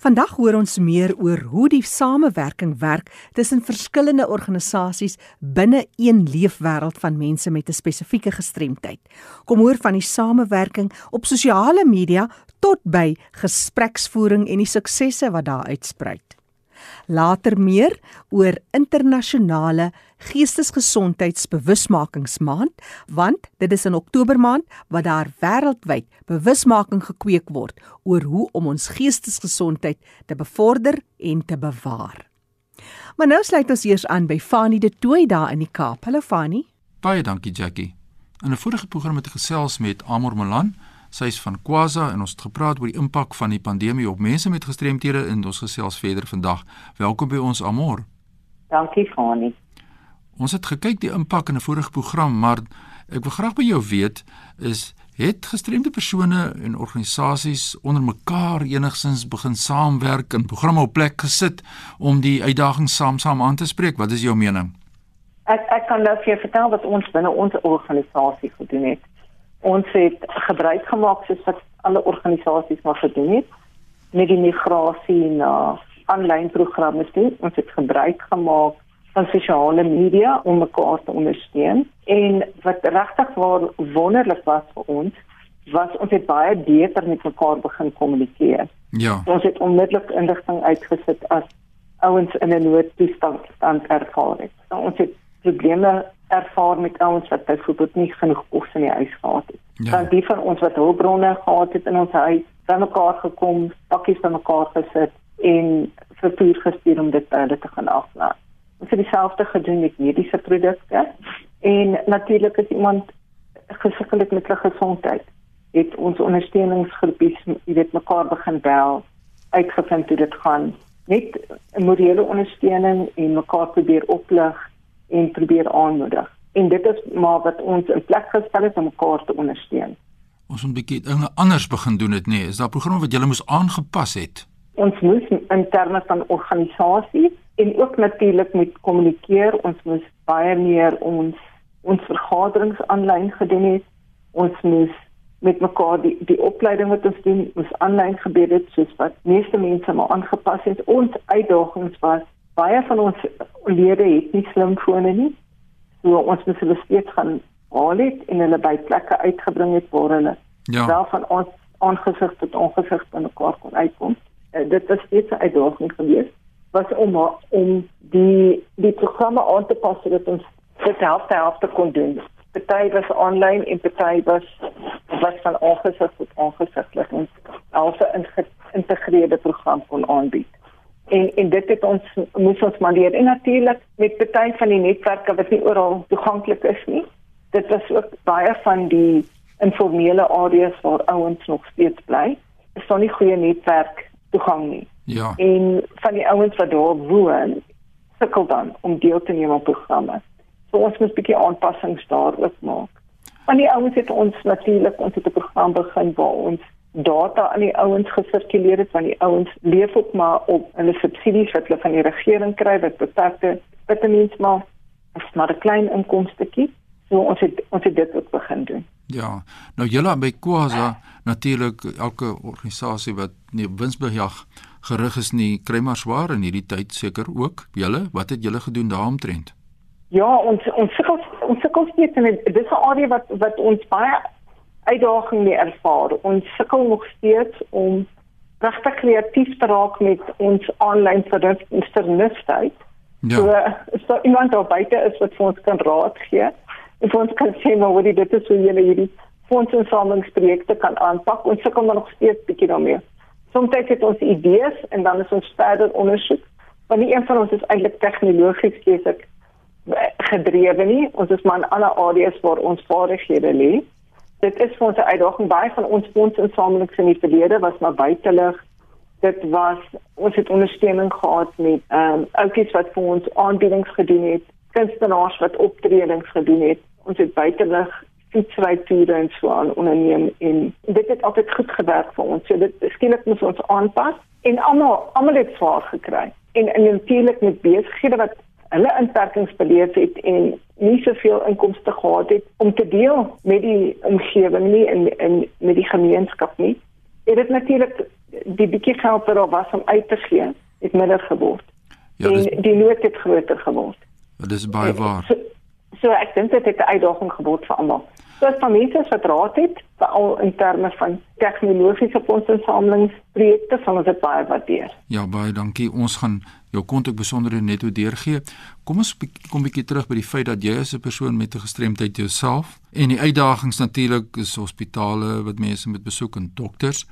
Vandag hoor ons meer oor hoe die samewerking werk tussen verskillende organisasies binne een leefwêreld van mense met 'n spesifieke gestremdheid. Kom hoor van die samewerking op sosiale media tot by gespreksvoering en die suksesse wat daar uitspruit. Later meer oor internasionale geestesgesondheidsbewusmakingsmaand, want dit is in Oktober maand wat daar wêreldwyd bewusmaking gekweek word oor hoe om ons geestesgesondheid te bevorder en te bewaar. Maar nou sluit ons eers aan by Fanie de Tooi daar in die Kaap. Hallo Fanie. Baie dankie Jackie. In 'n vorige program het ek gesels met Amor Malan Sy is van Kwasa en ons het gepraat oor die impak van die pandemie op mense met gestremthede en ons gesels verder vandag. Welkom by ons Amor. Dankie Fani. Ons het gekyk die impak in 'n vorige program, maar ek wil graag by jou weet is het gestremde persone en organisasies onder mekaar enigsins begin saamwerk en programme op plek gesit om die uitdagings saam-saam aan te spreek? Wat is jou mening? Ek ek kan nou vir jou vertel wat ons binne ons organisasie gedoen het ons het gebruik gemaak soos wat alle organisasies maar gedoen het met die migrasie na aanlyn programme toe. Ons het gebruik gemaak van sosiale media om mekaar te ondersteun en wat regtig waar wonderlik was vir ons was ons het baie beter met mekaar begin kommunikeer. Ja. Ons het onmiddellik inligting uitgesit as ouens in 'n noodtoestand stand ervaar het. Nou, ons het probleme ervaar met ouens wat byvoorbeeld nie genoeg kos in die huis gehad het. Ja. Dan die van ons wat hulpbronne gehad het in ons huis, dan mekaar gekom, pakkies by mekaar gesit en vervoer gestuur om dit by hulle te gaan aflaai. Ons het dieselfde gedoen met mediese produkte en natuurlik as iemand gesukkel het met sy gesondheid, het ons ondersteuningsgroepies, jy weet mekaar begin bel, uitgevind hoe dit gaan net morele ondersteuning en mekaar probeer oplig en probeer aanmoedig. En dit is maar wat ons in plek gestel het om mekaar te ondersteun. Ons moet 'n bietjie dinge anders begin doen dit. Nee. Is daar programme wat julle moes aangepas het? Ons moes in terme van organisasie en ook natuurlik met kommunikeer, ons moes baie meer ons ons vergaderings aanlyn gedoen het. Ons moes met mekaar die die opleiding wat ons doen, moes aanlyn gebeur het soos wat meeste mense maar aangepas het. Ons uitdagings was baie van ons lede het nie slimfone nie. So ons moet hulle steeds gaan haal het en hulle by plekke uitgebring het waar hulle ja. wel van ons aangesig tot ongesig in mekaar kon uitkom. Uh, dit was steeds 'n uitdaging geweest was om om die die programme aan te pas sodat ons dit helfte helfte kon doen. Party was aanlyn en party was was van ongesig tot ongesig dat ons alse 'n geïntegreerde program kon aanbied. En en dit het ons moes ons maar leer. En natuurlik met baie van die netwerke wat nie oral toeganklik is nie dit was ook baie van die informele areas waar ouens nog steeds bly is daar nie goeie netwerk toegang nie ja. En van die ouens wat daar woon sukkel dan om deel te neem aan programme. So ons moet 'n bietjie aanpassings daar ook maak. Van die ouens het ons natuurlik ons het 'n program begin waar ons data aan die ouens gesirkuleer het want die ouens leef ook maar op hulle subsidies wat hulle van die regering kry wat beperkte vitamins maar is maar 'n klein inkomstetjie so ons het ons het dit ook begin doen. Ja. Nou julle by Kwasa natuurlik elke organisasie wat nie winsbejag gerig is nie kry maar swaar in hierdie tyd seker ook julle wat het julle gedoen daaromtrent ja ons ons sukkel ons sukkel steeds en dit is 'n area wat wat ons baie uitdaging mee ervaar. Ons sukkel nog steeds om regtig kreatief te raak met ons aanlyn vernuftheid. Ja. So as daar iemand daar buite is wat vir ons kan raad gee, en vir ons kan sê maar hoe dit is hoe jy hierdie fondsinsamelingsprojekte kan aanpak. Ons sukkel nog steeds bietjie daarmee. Soms het ons idees en dan is ons verder ondersoek. Want nie een van ons is eintlik tegnologies besig gedrewe nie. Ons is maar in alle areas waar ons vaardighede lê dit is vir ons 'n uitdaging baie van ons fondsinsamelings in die verlede was maar buitelig dit was ons het ondersteuning gehad met ehm um, ouppies wat vir ons aanbiedings gedoen het kunstenaars wat optredings gedoen het ons het buitelig fietsrytoere en so aan onderneem en dit het altyd goed gewerk vir ons so dit skielik moet ons aanpas en almal almal het swaar gekry en, en natuurlik met besighede wat hulle inperkings beleef het en nie soveel inkomste gehad het om te deel met die omgewing nie en en met die gemeenskap nie. Het dit natuurlik die bietjie geld wat daar was om uit te gee, het minder geword. Ja, en dis die nood het groter geword. dis baie waar. So, so ek dink dit het 'n uitdaging geword vir almal. So as van mense wat raad het, veral in terme van tegnologiese fondsinsamelingsprojekte, sal ons dit baie waardeer. Ja, baie dankie. Ons gaan jou kontak besonderhede net hoe deurgee. Kom ons kom bietjie terug by die feit dat jy as 'n persoon met 'n gestremdheid jouself en die uitdagings natuurlik is hospitale wat mense moet besoek en dokters.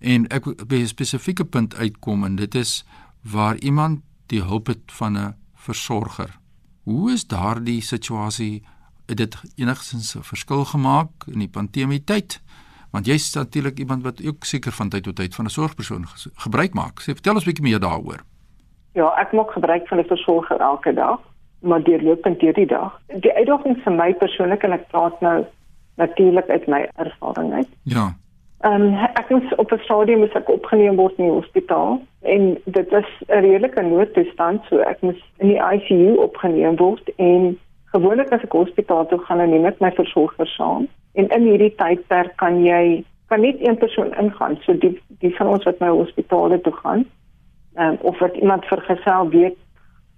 En ek wil by 'n spesifieke punt uitkom en dit is waar iemand die hulp het van 'n versorger. Hoe is daardie situasie het dit enigstens 'n verskil gemaak in die pandemie tyd? Want jy's natuurlik iemand wat ook seker van tyd tot tyd van 'n sorgpersoon gebruik maak. Sê vertel ons 'n bietjie meer daaroor. Ja, ek maak gebruik van 'n versorger elke dag, maar deurlopend deur die dag. Die uitdaging vir my persoonlik en ek praat nou natuurlik uit my ervaring uit. Ja. Ehm um, ek moes op 'n stadium moes ek opgeneem word in die hospitaal en dit was 'n redelike noodtoestand so ek moes in die ICU opgeneem word en gewoonlik as ek hospitaal toe gaan dan neem ek my versorger saam en in hierdie tydperk kan jy kan net een persoon ingaan so die die van ons wat na hospitale toe gaan um, of wat iemand vergesel weet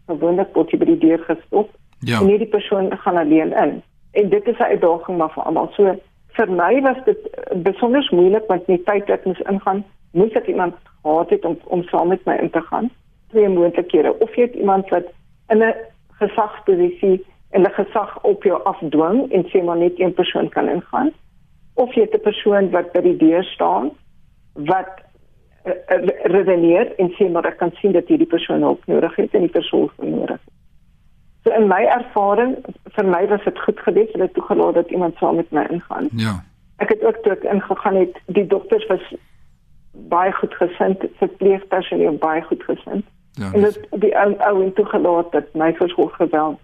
gewoonlik word jy by die deur gestop Ja. en hierdie persoon gaan alleen in. En dit is 'n uitdaging maar vir almal. So vir my was dit eh, besonder moeilik want die tyd dat ek moes ingaan, moes ek iemand gehad het om om saam met my in te gaan. Twee moontlikhede. Of jy het iemand wat in 'n gesagsposisie en 'n gesag op jou afdwing en sê maar net een persoon kan ingaan. Of jy het 'n persoon wat by die deur staan wat eh, eh, redeneer en sê maar ek kan sien dat hierdie persoon hulp nodig het en die persoon nodig het. So in my ervaring, vir my was dit goed geweest, hulle het toegelaat dat iemand saam met my ingaan. Ja. Ek het ook toe ek ingegaan het, die dokters was baie goed gesind, verpleegpersoneel baie goed gesind. Ja. En dit die ou ou en toegelaat dat my versorger wel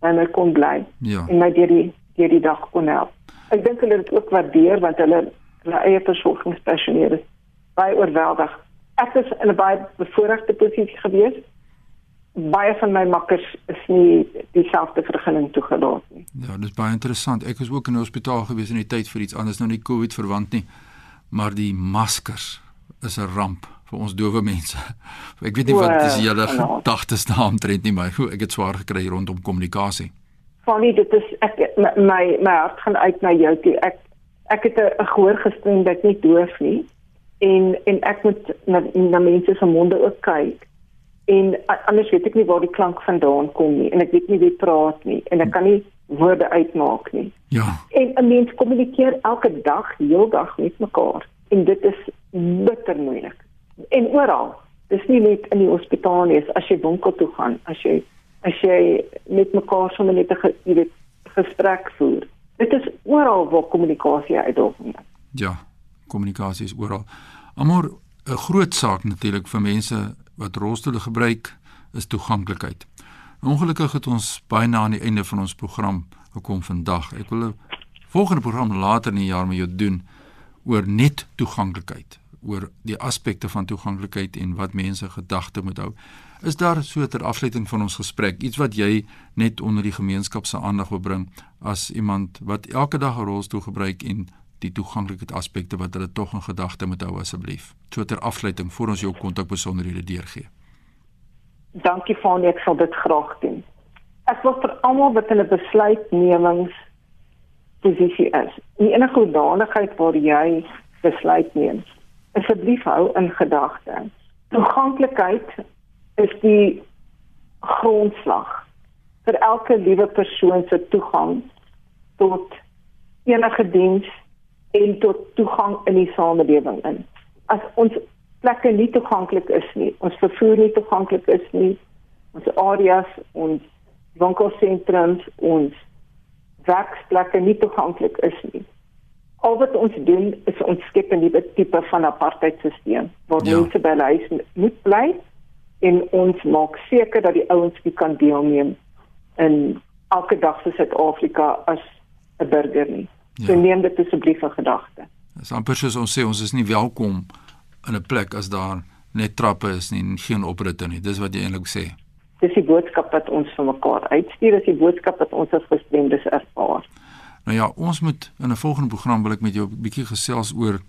by my kon bly Ja. en my deur die deur die dag kon help. Ek dink hulle het dit ook waardeer want hulle hulle eie versorgingspersoneel is baie oorweldig. Ek was in 'n baie bevoordeelde posisie geweest. Baie van my makkers is nie dieselfde vergunning toegelaat nie. Ja, dis baie interessant. Ek was ook in 'n hospitaal gewees in die tyd vir iets anders, nou nie COVID verwant nie, maar die maskers is 'n ramp vir ons dowe mense. Ek weet nie wat is julle genade. gedagtes daaromtrent nie, maar goed, ek het swaar gekry rondom kommunikasie. Fanny, dit is ek my my, hart gaan uit na jou toe. Ek ek het 'n 'n gehoorgestremdheid nie doof nie. En en ek moet na, na mense se monde ook kyk. En anders weet ek nie waar die klank vandaan kom nie en ek weet nie wie praat nie en ek kan nie woorde uitmaak nie. Ja. En 'n mens kommunikeer elke dag, heeldag met mekaar en dit is bitter moeilik. En oral. Dis nie net in die hospitaal nie, as jy winkel toe gaan, as jy as jy met mekaar sommer net 'n jy weet gesprek voer. Dit is oral waar kommunikasie uitdaging is. Ja, kommunikasie is oral. Amor 'n groot saak natuurlik vir mense wat rolstoele gebruik is toeganklikheid. Ongelukkig het ons baie na aan die einde van ons program gekom vandag. Ek wil 'n volgende program later in die jaar met jou doen oor net toeganklikheid, oor die aspekte van toeganklikheid en wat mense gedagte moet hou. Is daar so ter afsluiting van ons gesprek iets wat jy net onder die gemeenskap se aandag wil bring as iemand wat elke dag 'n rolstoel gebruik en die toeganklikheid aspekte wat hulle tog in gedagte moet hou asseblief. So ter afsluiting voor ons jou kontak besonderhede deurgee. Dankie Fanie, ek sal dit graag doen. Ek wil vir almal wat 'n besluitnemings posisie is, in enige hoedanigheid waar jy besluit neem, asseblief hou in gedagte. Toeganklikheid is die grondslag vir elke liewe persoon se toegang tot enige diens en tot toegang in die samelewing in. As ons plekke nie toeganklik is nie, ons vervoer nie toeganklik is nie, ons areas, ons winkelsentrums, ons werksplekke nie toeganklik is nie. Al wat ons doen is ons skep 'n nuwe tipe van apartheidstelsel waar Ja. mense by huis moet bly en ons maak seker dat die ouens nie kan deelneem in elke dag vir Suid-Afrika as 'n burger nie. So Ja. neem dit asseblief in gedagte. Dit is amper soos ons sê ons is nie welkom in 'n plek as daar net trappe is nie en geen opritte nie. Dis wat jy eintlik sê. Dis die boodskap wat ons vir mekaar uitstuur, dis die boodskap wat ons as gestremdes ervaar. Nou ja, ons moet in 'n volgende program wil ek met jou 'n bietjie gesels oor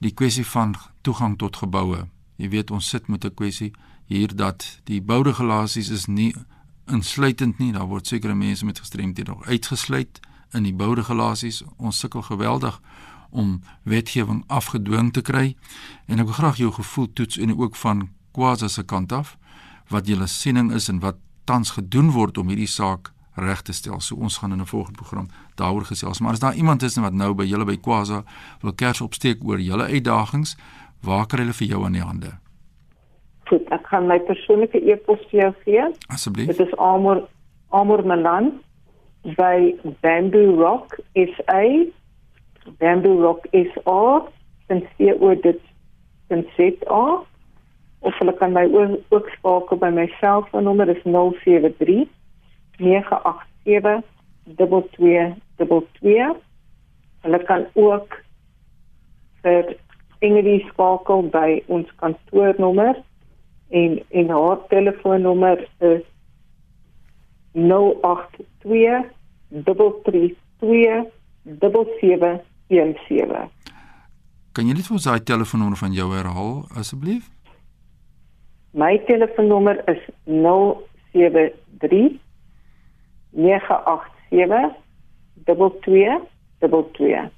die kwessie van toegang tot geboue. Jy weet ons sit met 'n kwessie hier dat die bouregulasies is nie insluitend nie. Daar word sekere mense met gestremdhede nog uitgesluit in die bouregulasies. Ons sukkel geweldig om wetgewing afgedwing te kry en ek wil graag jou gevoel toets en ook van Kwasa se kant af wat julle siening is en wat tans gedoen word om hierdie saak reg te stel. So ons gaan in 'n volgende program daaroor gesels. Maar as daar iemand is wat nou by julle by Kwasa wil kers opsteek oor julle uitdagings, waar kry hulle vir jou aan die hande? Goed, ek gaan my persoonlike e-pos vir jou gee. Asseblief. Dit is Amor Amor Malan by Bamboo Rock SA Bamboo Rock SA en sien oor dit sit af of hulle kan my ook skakel by my selfoonnommer is 073 987 2222 hulle kan ook vir Ingrid skakel by ons kantoornommer en en haar telefoonnommer is 082 332 7717 Kan jy net vir ons daai telefoonnommer van jou herhaal asseblief? My telefoonnommer is 073 987 2222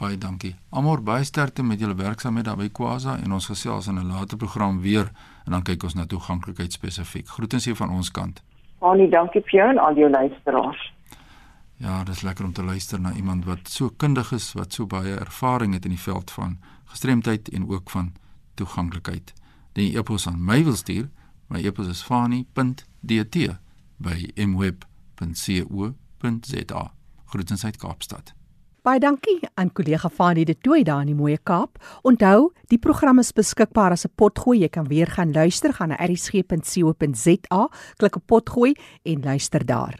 Baie dankie. Amor baie sterkte met julle werksaamheid daar by Kwasa en ons gesels in 'n later program weer en dan kyk ons na toeganklikheid spesifiek. Groetens hier van ons kant. Annie, dankie vir jou en al jou luisteraars. Ja, dit is lekker om te luister na iemand wat so kundig is, wat so baie ervaring het in die veld van gestremdheid en ook van toeganklikheid. Die e-pos aan my wil stuur. My e-pos is fani.dt by mweb.co.za. Groetens uit Kaapstad. Baie dankie aan kollega Fanie de Tooi daar in die mooi Kaap. Onthou, die program is beskikbaar as 'n potgooi. Jy kan weer gaan luister, gaan na erisg.co.za, klik op potgooi en luister daar.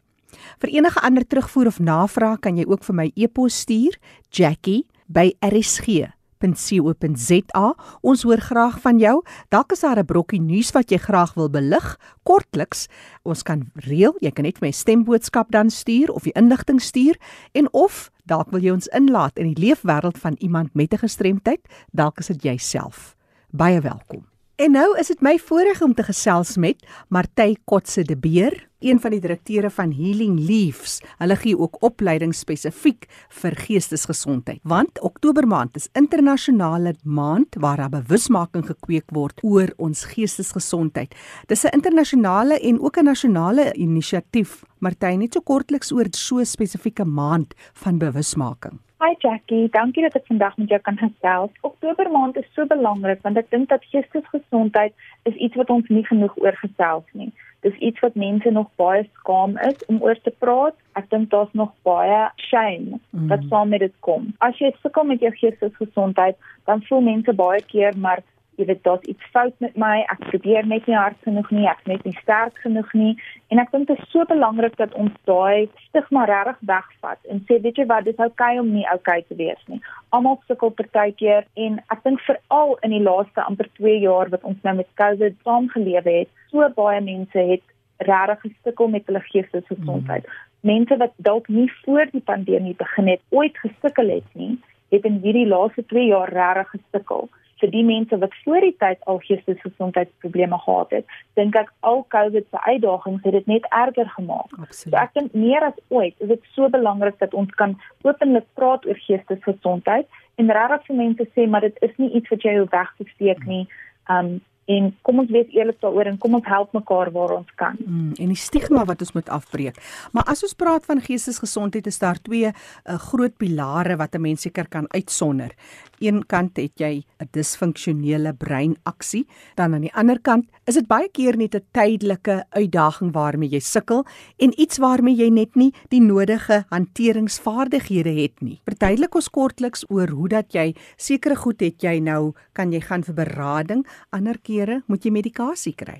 Vir enige ander terugvoer of navraag kan jy ook vir my e-pos stuur, Jackie@erisg.co.za www.rsg.co.za. Ons hoor graag van jou. Dalk is daar 'n brokkie nuus wat jy graag wil belig, kortliks. Ons kan reël, jy kan net my stemboodskap dan stuur of die inligting stuur en of dalk wil jy ons inlaat in die leefwêreld van iemand met 'n gestremdheid, dalk is dit jouself. Baie welkom. En nou is dit my voorreg om te gesels met Martey Kotse de Beer, een van die direkteure van Healing Leaves. Hulle gee ook opleiding spesifiek vir geestesgesondheid, want Oktober maand is internasionale maand waar daar bewusmaking gekweek word oor ons geestesgesondheid. Dis 'n internasionale en ook 'n nasionale inisiatief. Martey, net so kortliks oor so 'n spesifieke maand van bewusmaking. Hi Jackie, dankie dat ek vandag met jou kan gesels. Oktober maand is so belangrik want ek dink dat geestesgesondheid is iets wat ons nie genoeg oor gesels nie. Dis iets wat mense nog baie skaam is om oor te praat. Ek dink daar's nog baie shame wat mm. saam met dit kom. As jy sukkel met jou geestesgesondheid, dan voel mense baie keer maar jy weet daar's iets fout met my. Ek probeer net nie hard genoeg nie, ek net nie sterk genoeg nie. En ek dink dit is so belangrik dat ons daai stigma regtig wegvat en sê weet jy wat, dit is oukei okay om nie oukei okay te wees nie. Almal sukkel partykeer en ek dink veral in die laaste amper 2 jaar wat ons nou met COVID saamgelewe het, so baie mense het regtig gesukkel met hulle geestesgesondheid. Mm. Mense wat dalk nie voor die pandemie begin het ooit gesukkel het nie, het in hierdie laaste 2 jaar regtig gesukkel vir die mense wat voor die tyd al geestesgesondheidsprobleme gehad het, dink ek al COVID se uitdagings het dit net erger gemaak. Absoluut. So ek dink meer as ooit is dit so belangrik dat ons kan openlik praat oor geestesgesondheid en regtig vir mense sê maar dit is nie iets wat jy hoef weg te steek nie. Um en kom ons wees eerlik daaroor en kom ons help mekaar waar ons kan. Mm, en die stigma wat ons moet afbreek. Maar as ons praat van geestesgesondheid is daar twee uh, groot pilare wat 'n mens seker kan uitsonder een kant het jy 'n disfunksionele breinaksie, dan aan die ander kant is dit baie keer net 'n tydelike uitdaging waarmee jy sukkel en iets waarmee jy net nie die nodige hanteringsvaardighede het nie. Verduidelik ons kortliks oor hoe dat jy sekere goed het jy nou kan jy gaan vir berading, ander kere moet jy medikasie kry.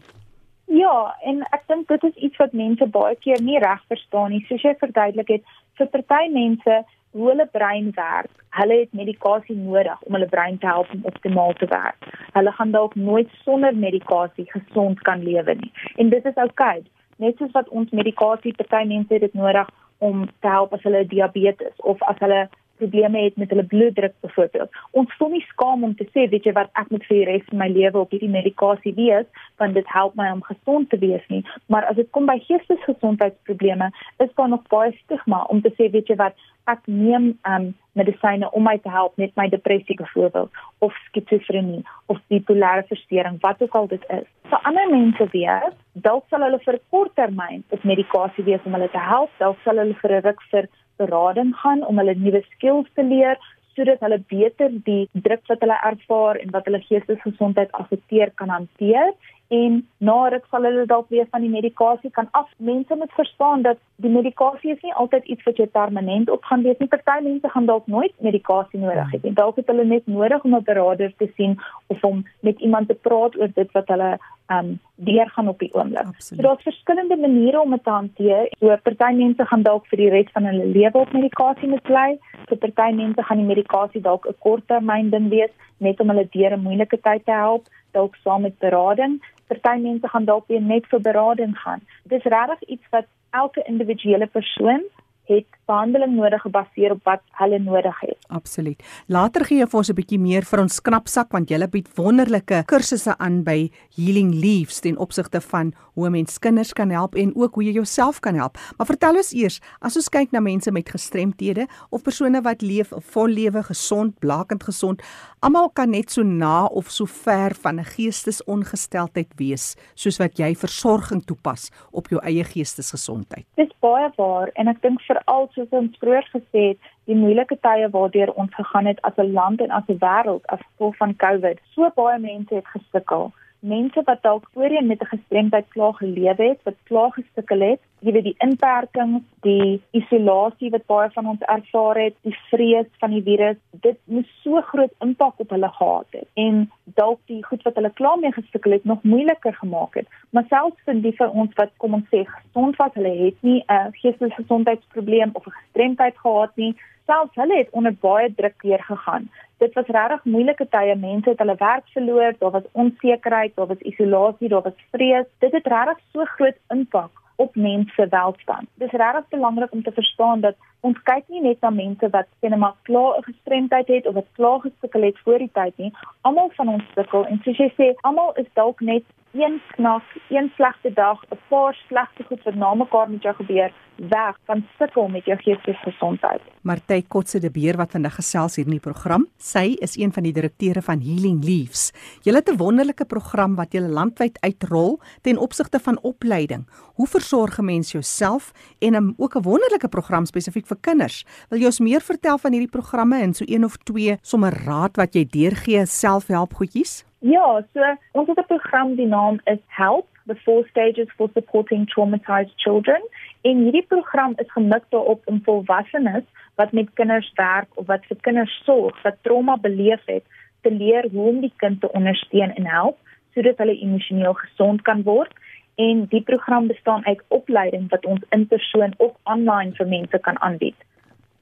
Ja, en ek dink dit is iets wat mense baie keer nie reg verstaan nie. Soos jy verduidelik het, vir party mense hoe hulle brein werk. Hulle het medikasie nodig om hulle brein te help om optimaal te werk. Hulle gaan dalk nooit sonder medikasie gesond kan lewe nie. En dit is oukei. Okay. Net soos wat ons medikasie party mense het dit nodig om te help as hulle diabetes of as hulle probleme het met hulle bloeddruk byvoorbeeld. Ons voel nie skaam om te sê, weet jy wat, ek moet vir die res van my lewe op hierdie medikasie wees, want dit help my om gesond te wees nie. Maar as dit kom by geestesgesondheidsprobleme, is daar nog baie stigma om te sê, weet jy wat, ek neem um medisyne om my te help met my depressie byvoorbeeld of skizofrenie of bipolêre verstoring, wat ook al dit is. Vir ander mense weer, dalk sal hulle vir 'n kort termyn op medikasie wees om hulle te help, dalk sal hulle vir 'n ruk vir berading gaan om hulle nuwe skills te leer sodat hulle beter die druk wat hulle ervaar en wat hulle geestesgesondheid affekteer kan hanteer en na ruk sal hulle dalk weer van die medikasie kan af. Mense moet verstaan dat die medikasie is nie altyd iets wat jy permanent op gaan wees nie. Party mense gaan dalk nooit medikasie nodig hê nie. Dalk het hulle net nodig om 'n beraader te sien of om met iemand te praat oor dit wat hulle um deurgaan op die oomblik. So daar's verskillende maniere om dit te hanteer. So party mense gaan dalk vir die res van hulle lewe op medikasie moet bly. So party mense gaan die medikasie dalk 'n korttermyn ding wees net om hulle deur 'n moeilike tyd te help, dalk saam met berading party mense gaan dalk weer net vir berading gaan. Dis regtig iets wat elke individuele persoon het behandeling nodig gebaseer op wat hulle nodig het. Absoluut. Later gee jy vir ons 'n bietjie meer vir ons knapsak want jy bied wonderlike kursusse aan by Healing Leaves ten opsigte van hoe mens kinders kan help en ook hoe jy jouself kan help. Maar vertel ons eers, as ons kyk na mense met gestremthede of persone wat leef 'n vol lewe gesond, blakend gesond, almal kan net so na of so ver van 'n geestesongesteldheid wees soos wat jy versorging toepas op jou eie geestesgesondheid. Dis baie waar en ek dink veral soos ons vroeër gesê het, die moeilike tye waardeur ons gegaan het as 'n land en as 'n wêreld as gevolg van COVID. So baie mense het gesukkel mense wat dalk voorheen met 'n gestremdheid klaar gelewe het, wat klaar gesukkel het, jy weet die inperkings, die isolasie wat baie van ons ervaar het, die vrees van die virus, dit het so groot impak op hulle gehad het en dalk die goed wat hulle klaar mee gesukkel het nog moeiliker gemaak het. Maar selfs vir die van ons wat kom ons sê gesond was, hulle het nie 'n geestesgesondheidsprobleem of 'n gestremdheid gehad nie, selfs hulle het onder baie druk weer gegaan dit was regtig moeilike tye. Mense het hulle werk verloor, daar was onsekerheid, daar was isolasie, daar was vrees. Dit het regtig so groot impak op mense se welstand. Dit is regtig belangrik om te verstaan dat ons kyk nie net na mense wat sien maar klaar 'n gestremdheid het of wat klaar gesukkel het voor die tyd nie. Almal van ons sukkel en soos jy sê, almal is dalk net een knak, een slegte dag, 'n paar slegte goed wat na mekaar met jou gebeur, weg van sukkel met jou geestesgesondheid. Martey Kotse de Beer wat vandag gesels hier in die program. Sy is een van die direkteure van Healing Leaves. Julle het 'n wonderlike program wat julle landwyd uitrol ten opsigte van opleiding. Hoe versorg 'n mens jouself en 'n ook 'n wonderlike program spesifiek vir kinders. Wil jy ons meer vertel van hierdie programme en so een of twee sommer raad wat jy deurgee selfhelp goedjies? Ja, so ons het 'n program die naam is Help the four stages for supporting traumatized children. En hierdie program is gemik daarop om volwassenes wat met kinders werk of wat vir kinders sorg wat trauma beleef het, te leer hoe om die kind te ondersteun en help sodat hulle emosioneel gesond kan word. En die program bestaan uit opleiding wat ons in persoon of online vir mense kan aanbied.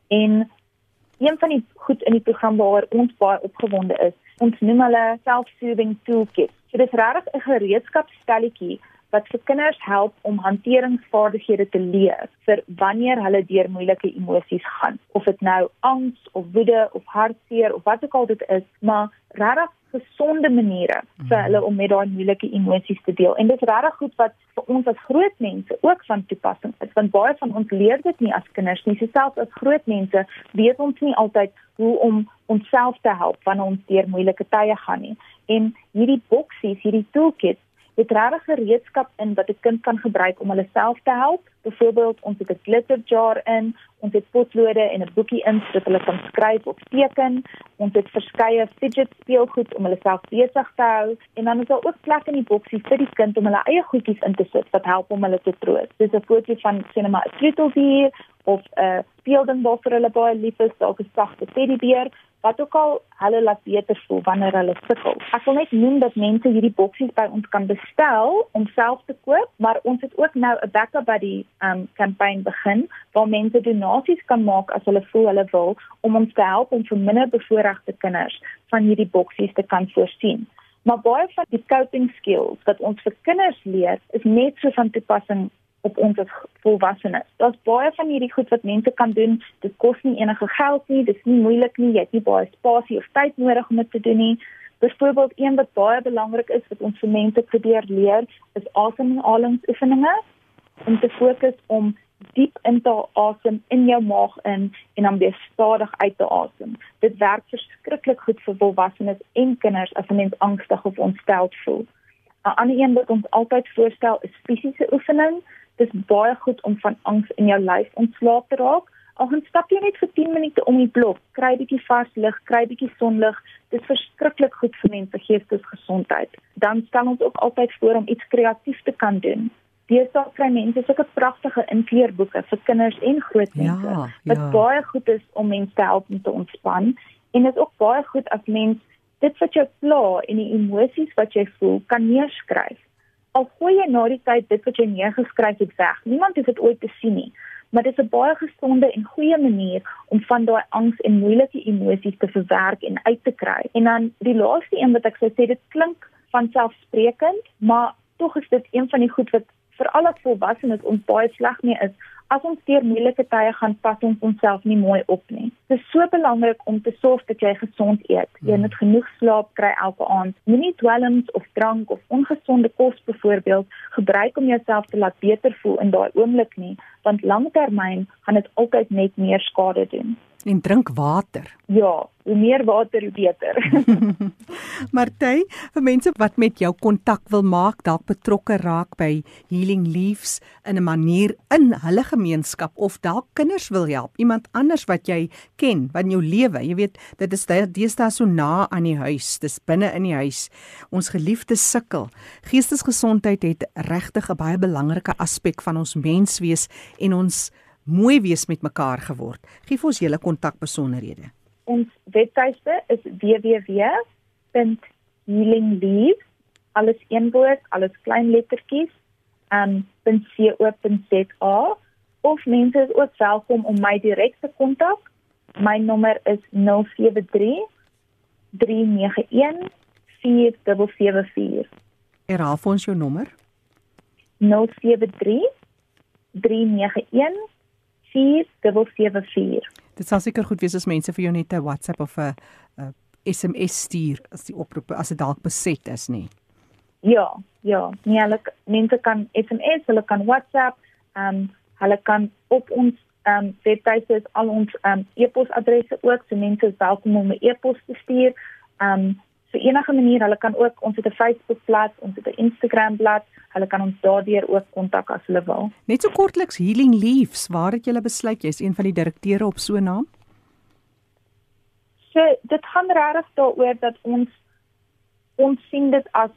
En een van die goed in die program waar ons baie opgewonde is, ons noem hulle self-soothing toolkit. So dit is regtig 'n gereedskapstelletjie wat vir kinders help om hanteringsvaardighede te leer vir wanneer hulle deur moeilike emosies gaan, of dit nou angs of woede of hartseer of wat ook al dit is, maar regtig gesonde maniere vir hulle om met daai moeilike emosies te deel. En dit is regtig goed wat vir ons as groot mense ook van toepassing is, want baie van ons leer dit nie as kinders nie. Selfs as groot mense weet ons nie altyd hoe om onsself te help wanneer ons deur moeilike tye gaan nie. En hierdie boksies, hierdie toolkits het regtig gereedskap in wat 'n kind kan gebruik om hulle self te help. Byvoorbeeld, ons het 'n glitter jar in, ons het potlode en 'n boekie in sodat hulle kan skryf of teken. Ons het verskeie fidget speelgoed om hulle self besig te hou en dan is daar ook plek in die boksie vir die kind om hulle eie goedjies in te sit wat help om hulle te troos. Dis 'n foto van sien maar 'n troeteldier of 'n speelding waarvoor hulle baie lief is, dalk 'n sagte teddybeer wat ook al hulle laat beter voel wanneer hulle sukkel. Ek wil net noem dat mense hierdie boksies by ons kan bestel om self te koop, maar ons het ook nou 'n backup buddy um kampanje begin waar mense donasies kan maak as hulle voel hulle wil om ons te help om vir minder bevoorregte kinders van hierdie boksies te kan voorsien. Maar baie van die coping skills wat ons vir kinders leer, is net so van toepassing op ons as volwassenes. Daar's baie van hierdie goed wat mense kan doen. Dit kos nie enige geld nie, dit is nie moeilik nie. Jy het nie baie spasie of tyd nodig om dit te doen nie. Byvoorbeeld een wat baie belangrik is wat ons vir mense probeer leer, is asemhalingsoefeninge om te fokus om diep in te asem in jou maag in en dan weer stadig uit te asem. Dit werk verskriklik goed vir volwassenes en kinders as 'n mens angstig of ontsteld voel. 'n Ander een wat ons altyd voorstel is fisiese oefening. Dit is baie goed om van angs in jou lyf ontslae te raak. Al gaan stap jy net vir 10 minute om die blok, kry bietjie vars lug, kry bietjie sonlig. Dit is verskriklik goed vir mense geestesgesondheid. Dan stel ons ook altyd voor om iets kreatief te kan doen. Deesdae kry mense sulke pragtige inkleurboeke vir kinders en groot mense Ja, wat ja. baie goed is om mense te help om te ontspan en dit is ook baie goed as mens dit wat jou pla en die emosies wat jy voel kan neerskryf. Al gooi jy na die tyd dit wat jy neergeskryf het weg. Niemand hoef dit ooit te sien nie. Maar dit is 'n baie gesonde en goeie manier om van daai angs en moeilike emosies te verwerk en uit te kry. En dan die laaste een wat ek sou sê, dit klink vanselfsprekend, maar tog is dit een van die goed wat vir al ons volwassenes ons baie sleg mee is. As ons deur moeilike tye gaan, pas ons onsself nie mooi op nie. Dit is so belangrik om te sorg dat jy gesond eet. Jy moet genoeg slaap kry elke aand. Moenie dwelms of drank of ongesonde kos byvoorbeeld gebruik om jouself te laat beter voel in daai oomblik nie, want langtermyn gaan dit altyd net meer skade doen. En drink water. Ja, hoe meer water hoe beter. Martie, vir mense wat met jou kontak wil maak, dalk betrokke raak by Healing Leaves in 'n manier in hulle gemeenskap of dalk kinders wil help, iemand anders wat jy ken, wat in jou lewe, jy weet, dit is de- deesdae so na aan die huis, dis binne in die huis. Ons geliefdes sukkel. Geestesgesondheid het regtig 'n baie belangrike aspek van ons menswees en ons mooi wees met mekaar geword. Gee vir ons julle kontakbesonderhede. Ons webtuiste is www.healingleaves alles een woord, alles klein lettertjies, um .co.za of mense is ook welkom om my direk te kontak. My nommer is 073 391 4774. Herhaal vir ons jou nommer. 073 391 4774. Dit sal seker goed wees as mense vir jou net 'n WhatsApp of 'n SMS stuur as die oproep as dit dalk beset is nie. Ja, ja, nee, hulle mense kan SMS, hulle kan WhatsApp, ehm um, hulle kan op ons ehm um, webtuiste is al ons ehm um, e-posadresse ook, so mense is welkom om 'n e-pos te stuur. Ehm um, vir enige manier, hulle kan ook ons het 'n Facebookblad, ons het 'n Instagramblad, hulle kan ons daardeur ook kontak as hulle wil. Net so kortliks Healing Leaves, waar het jy besluit jy's een van die direkteure op so 'n naam? So dit gaan regtig daaroor dat ons ons sien dit as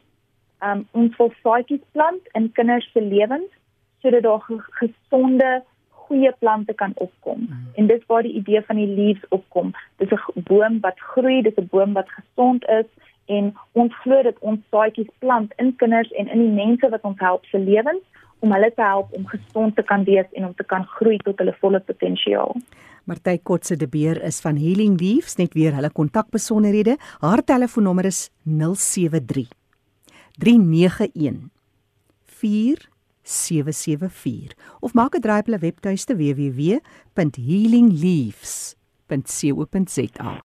um ons wil saadjies plant in kinders se lewens sodat daar ge gesonde goeie plante kan opkom. Mm. En dis waar die idee van die leaves opkom. Dis 'n boom wat groei, dis 'n boom wat gesond is en ons glo dat ons saadjies plant in kinders en in die mense wat ons help se lewens om hulle te help om gesond te kan wees en om te kan groei tot hulle volle potensiaal. Martie Kotse de Beer is van Healing Leaves, net weer hulle kontakbesonderhede. Haar telefoonnommer is 073 391 4774 of maak 'n draai op hulle webtuiste www.healingleaves.co.za.